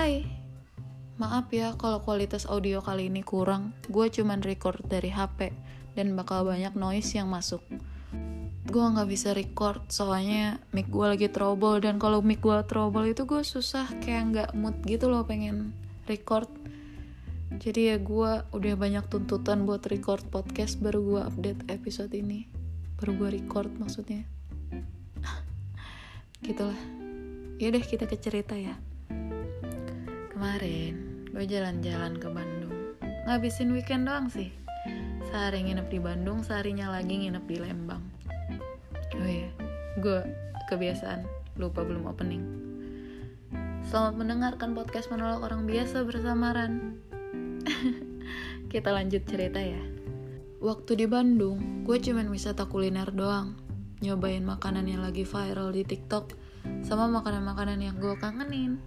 Hai, maaf ya kalau kualitas audio kali ini kurang. Gue cuman record dari HP dan bakal banyak noise yang masuk. Gue nggak bisa record soalnya mic gue lagi trouble dan kalau mic gue trouble itu gue susah kayak nggak mood gitu loh pengen record. Jadi ya gue udah banyak tuntutan buat record podcast baru gue update episode ini. Baru gue record maksudnya. Gitulah. Yaudah kita ke cerita ya. Kemarin gue jalan-jalan ke Bandung. Ngabisin weekend doang sih. Sehari nginep di Bandung, seharinya lagi nginep di Lembang. Oh iya, gue kebiasaan lupa belum opening. Selamat mendengarkan podcast menolak orang biasa bersama Ran. Kita lanjut cerita ya. Waktu di Bandung, gue cuman wisata kuliner doang. Nyobain makanan yang lagi viral di TikTok Sama makanan-makanan yang gue kangenin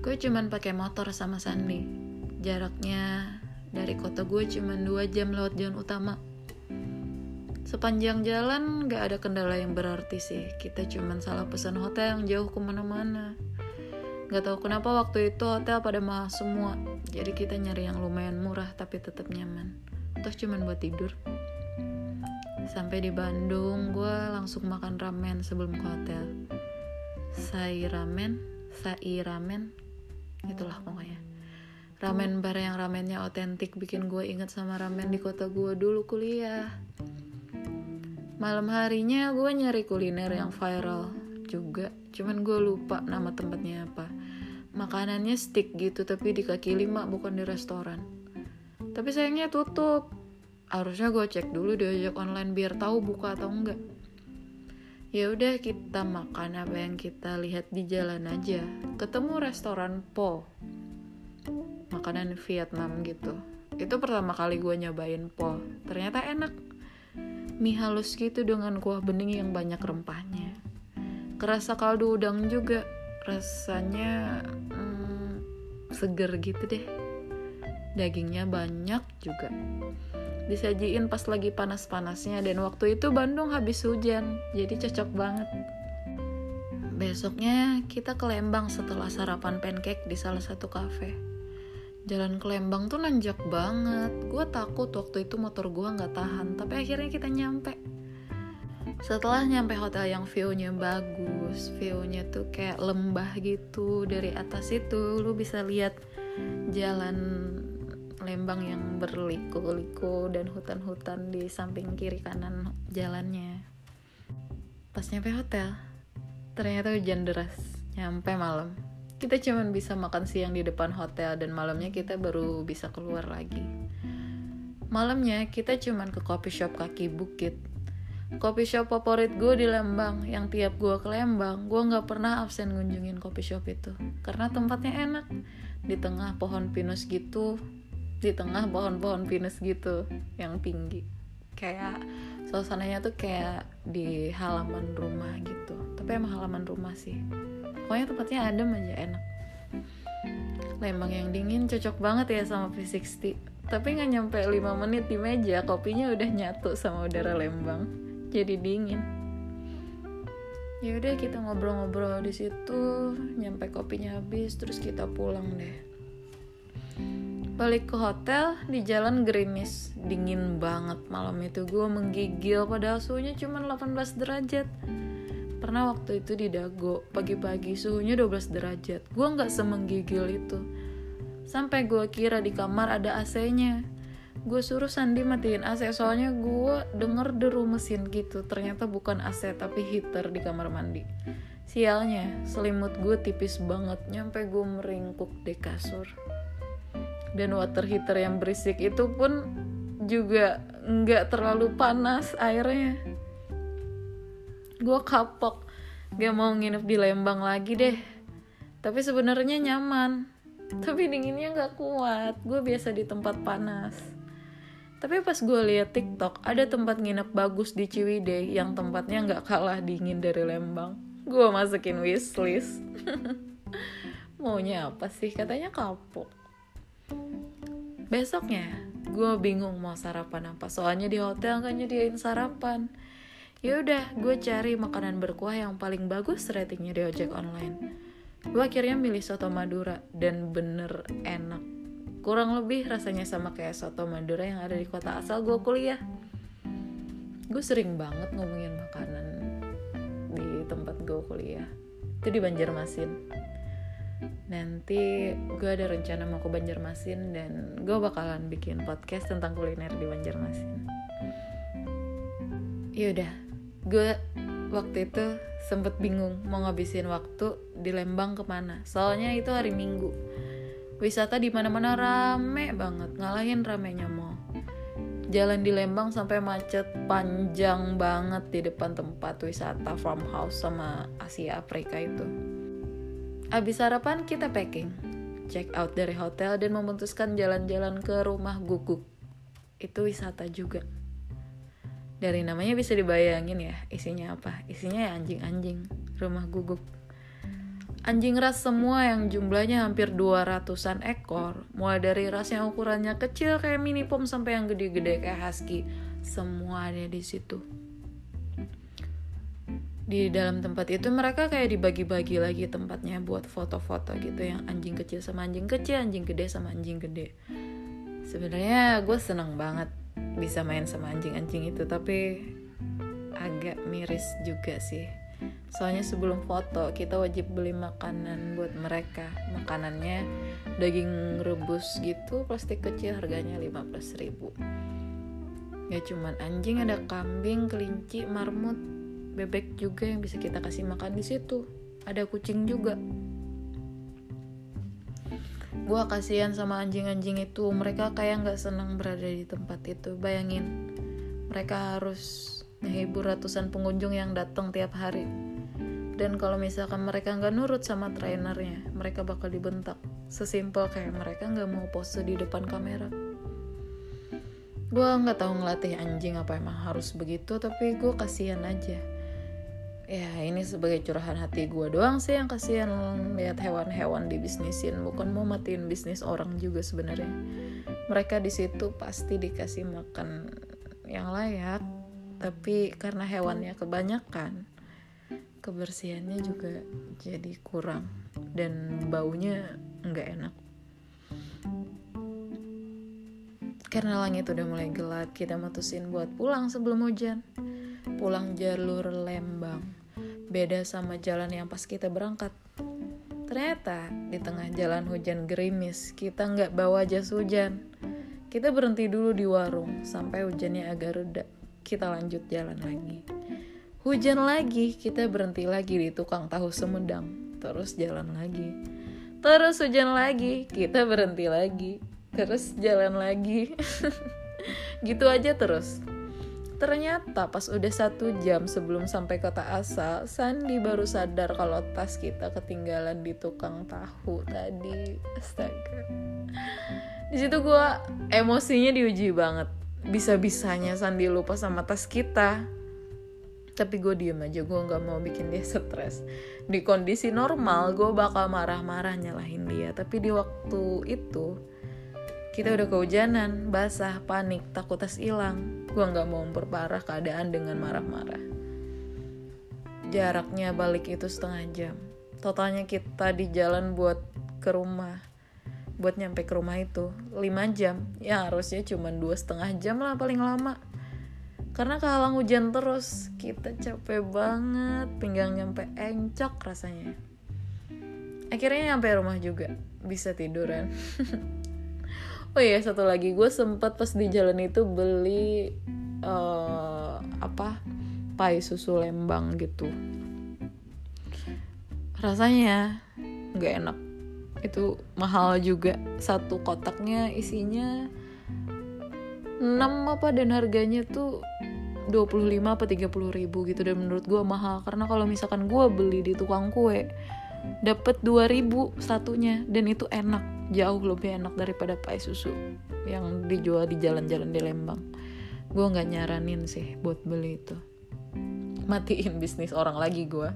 gue cuman pakai motor sama Sandi jaraknya dari kota gue cuman 2 jam lewat jalan utama. Sepanjang jalan gak ada kendala yang berarti sih. Kita cuman salah pesan hotel yang jauh ke mana-mana. Gak tahu kenapa waktu itu hotel pada mahal semua. Jadi kita nyari yang lumayan murah tapi tetap nyaman. Toh cuman buat tidur. Sampai di Bandung gue langsung makan ramen sebelum ke hotel. Sai ramen sai ramen itulah pokoknya. Ramen bar yang ramennya otentik bikin gue inget sama ramen di kota gue dulu kuliah. Malam harinya gue nyari kuliner yang viral juga. Cuman gue lupa nama tempatnya apa. Makanannya stick gitu tapi di kaki lima bukan di restoran. Tapi sayangnya tutup. Harusnya gue cek dulu di ojek online biar tahu buka atau enggak ya udah kita makan apa yang kita lihat di jalan aja. Ketemu restoran po. Makanan Vietnam gitu. Itu pertama kali gue nyobain po. Ternyata enak. Mie halus gitu dengan kuah bening yang banyak rempahnya. Kerasa kaldu udang juga. Rasanya hmm, seger gitu deh. Dagingnya banyak juga disajiin pas lagi panas-panasnya. Dan waktu itu Bandung habis hujan jadi cocok banget. Besoknya kita ke Lembang setelah sarapan pancake di salah satu cafe jalan ke Lembang tuh nanjak banget. Gue takut waktu itu motor gue nggak tahan tapi akhirnya kita nyampe. Setelah nyampe hotel yang view-nya bagus view-nya tuh kayak lembah gitu dari atas itu lu bisa lihat jalan Lembang yang berliku-liku dan hutan-hutan di samping kiri kanan jalannya. Pas nyampe hotel, ternyata hujan deras. Nyampe malam. Kita cuman bisa makan siang di depan hotel dan malamnya kita baru bisa keluar lagi. Malamnya kita cuman ke coffee shop kaki bukit. Coffee shop favorit gue di Lembang, yang tiap gue ke Lembang, gue nggak pernah absen ngunjungin coffee shop itu. Karena tempatnya enak. Di tengah pohon pinus gitu, di tengah pohon-pohon pinus gitu yang tinggi. Kayak suasananya tuh kayak di halaman rumah gitu. Tapi emang halaman rumah sih. Pokoknya tempatnya adem aja enak. Lembang yang dingin cocok banget ya sama V60 tapi nggak nyampe 5 menit di meja kopinya udah nyatu sama udara Lembang. Jadi dingin. Ya udah kita ngobrol-ngobrol di situ. Nyampe kopinya habis terus kita pulang deh balik ke hotel di jalan gerimis. Dingin banget malam itu. Gue menggigil padahal suhunya cuma 18 derajat. Pernah waktu itu di Dago pagi-pagi suhunya 12 derajat. Gue nggak semenggigil itu. Sampai gue kira di kamar ada AC-nya gue suruh Sandi matiin AC soalnya gue denger deru mesin gitu. Ternyata bukan AC tapi heater di kamar mandi. Sialnya selimut gue tipis banget. Nyampe gue meringkuk di kasur dan water heater yang berisik itu pun juga nggak terlalu panas airnya. Gue kapok gak mau nginep di Lembang lagi deh. Tapi sebenarnya nyaman. Tapi dinginnya nggak kuat. Gue biasa di tempat panas. Tapi pas gue liat TikTok ada tempat nginep bagus di Ciwidey yang tempatnya nggak kalah dingin dari Lembang. Gue masukin wishlist. Maunya apa sih? Katanya kapok Besoknya, gue bingung mau sarapan apa. Soalnya di hotel nggak nyediain sarapan. Ya udah, gue cari makanan berkuah yang paling bagus ratingnya di ojek online. gue akhirnya milih soto Madura dan bener enak kurang lebih rasanya sama kayak soto Madura yang ada di kota asal gue kuliah gue sering banget ngomongin makanan di tempat gue kuliah itu di Banjarmasin nanti gue ada rencana mau ke Banjarmasin dan gue bakalan bikin podcast tentang kuliner di Banjarmasin. Yaudah gue waktu itu sempet bingung mau ngabisin waktu di Lembang ke mana. Soalnya itu hari Minggu. Wisata di mana-mana rame banget ngalahin ramenya mall. Jalan di Lembang sampai macet panjang banget di depan tempat wisata farmhouse sama Asia Afrika itu abis sarapan kita packing. Check out dari hotel dan memutuskan jalan-jalan ke rumah guguk itu wisata juga. Dari namanya bisa dibayangin ya isinya apa? Isinya ya anjing-anjing rumah guguk Anjing ras semua yang jumlahnya hampir 200-an ekor, mulai dari ras yang ukurannya kecil kayak mini pom sampai yang gede-gede kayak husky, semua ada di situ. Di dalam tempat itu mereka kayak dibagi-bagi lagi tempatnya buat foto-foto gitu yang anjing kecil sama anjing kecil, anjing gede sama anjing gede. Sebenarnya gue seneng banget bisa main sama anjing-anjing itu, tapi agak miris juga sih. Soalnya sebelum foto kita wajib beli makanan buat mereka. Makanannya daging rebus gitu plastik kecil harganya 15 ribu. Ya cuman anjing ada kambing kelinci marmut bebek juga yang bisa kita kasih makan di situ ada kucing juga gue kasihan sama anjing-anjing itu mereka kayak nggak senang berada di tempat itu bayangin mereka harus menghibur ratusan pengunjung yang datang tiap hari. Dan kalau misalkan mereka nggak nurut sama trainernya, mereka bakal dibentak. Sesimpel kayak mereka nggak mau pose di depan kamera. Gue nggak tahu ngelatih anjing apa emang harus begitu, tapi gue kasihan aja. Ya ini sebagai curahan hati gue doang sih yang kasihan lihat hewan-hewan dibisnisin, bukan mau matiin bisnis orang juga sebenarnya. Mereka di situ pasti dikasih makan yang layak, tapi karena hewannya kebanyakan kebersihannya juga jadi kurang dan baunya nggak enak. Karena langit udah mulai gelap kita mutusin buat pulang sebelum hujan. Pulang jalur Lembang beda sama jalan yang pas kita berangkat ternyata di tengah jalan hujan gerimis kita nggak bawa jas hujan kita berhenti dulu di warung sampai hujannya agak reda kita lanjut jalan lagi. Hujan lagi, kita berhenti lagi di tukang tahu Sumedang. Terus jalan lagi. Terus hujan lagi, kita berhenti lagi. Terus jalan lagi. gitu aja terus. Ternyata pas udah satu jam sebelum sampai kota asal, Sandi baru sadar kalau tas kita ketinggalan di tukang tahu tadi. Astaga. Di situ gue emosinya diuji banget. Bisa-bisanya Sandi lupa sama tas kita. Tapi gue diem aja gue nggak mau bikin dia stres. Di kondisi normal gue bakal marah-marah nyalahin dia. Tapi di waktu itu kita udah kehujanan basah panik takut tas hilang gue nggak mau memperparah keadaan dengan marah-marah. Jaraknya balik itu setengah jam. Totalnya kita di jalan buat ke rumah. Buat nyampe ke rumah itu 5 jam. Ya harusnya cuma dua setengah jam lah paling lama. Karena kehalang hujan terus kita capek banget pinggang nyampe encok rasanya. Akhirnya nyampe rumah juga bisa tiduran oh iya satu lagi gue sempat pas di jalan itu beli uh, apa pai susu lembang gitu. Rasanya nggak enak. Itu mahal juga. Satu kotaknya isinya 6 apa dan harganya tuh 25 apa 30 ribu gitu. Dan menurut gue mahal. Karena kalau misalkan gue beli di tukang kue dapet 2000 satunya. Dan itu enak jauh lebih enak daripada pai susu yang dijual di jalan-jalan di Lembang gue nggak nyaranin sih buat beli itu matiin bisnis orang lagi gue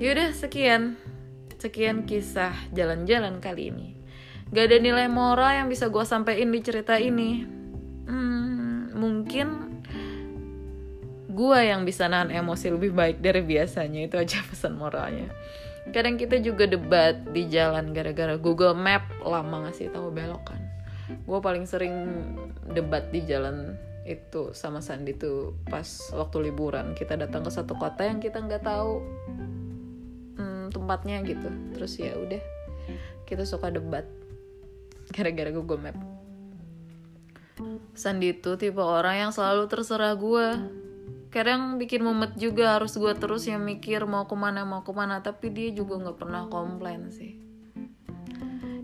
yaudah sekian Sekian kisah jalan-jalan kali ini. Gak ada nilai moral yang bisa gue sampein di cerita ini. Hmm, mungkin gue yang bisa nahan emosi lebih baik dari biasanya itu aja pesan moralnya. Kadang kita juga debat di jalan gara-gara Google Map lama ngasih tahu belokan gue paling sering debat di jalan itu sama Sandi tuh pas waktu liburan. Kita datang ke satu kota yang kita nggak tahu hmm, tempatnya gitu. Terus ya udah kita suka debat gara-gara Google Map. Sandi itu tipe orang yang selalu terserah gue kadang bikin mumet juga harus gue terus yang mikir mau ke mana mau ke mana tapi dia juga nggak pernah komplain sih.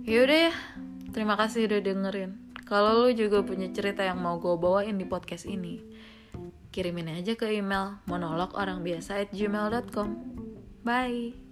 Yaudah ya terima kasih udah dengerin. Kalau lo juga punya cerita yang mau gue bawain di podcast ini kirimin aja ke email monolog orang biasa at gmail.com bye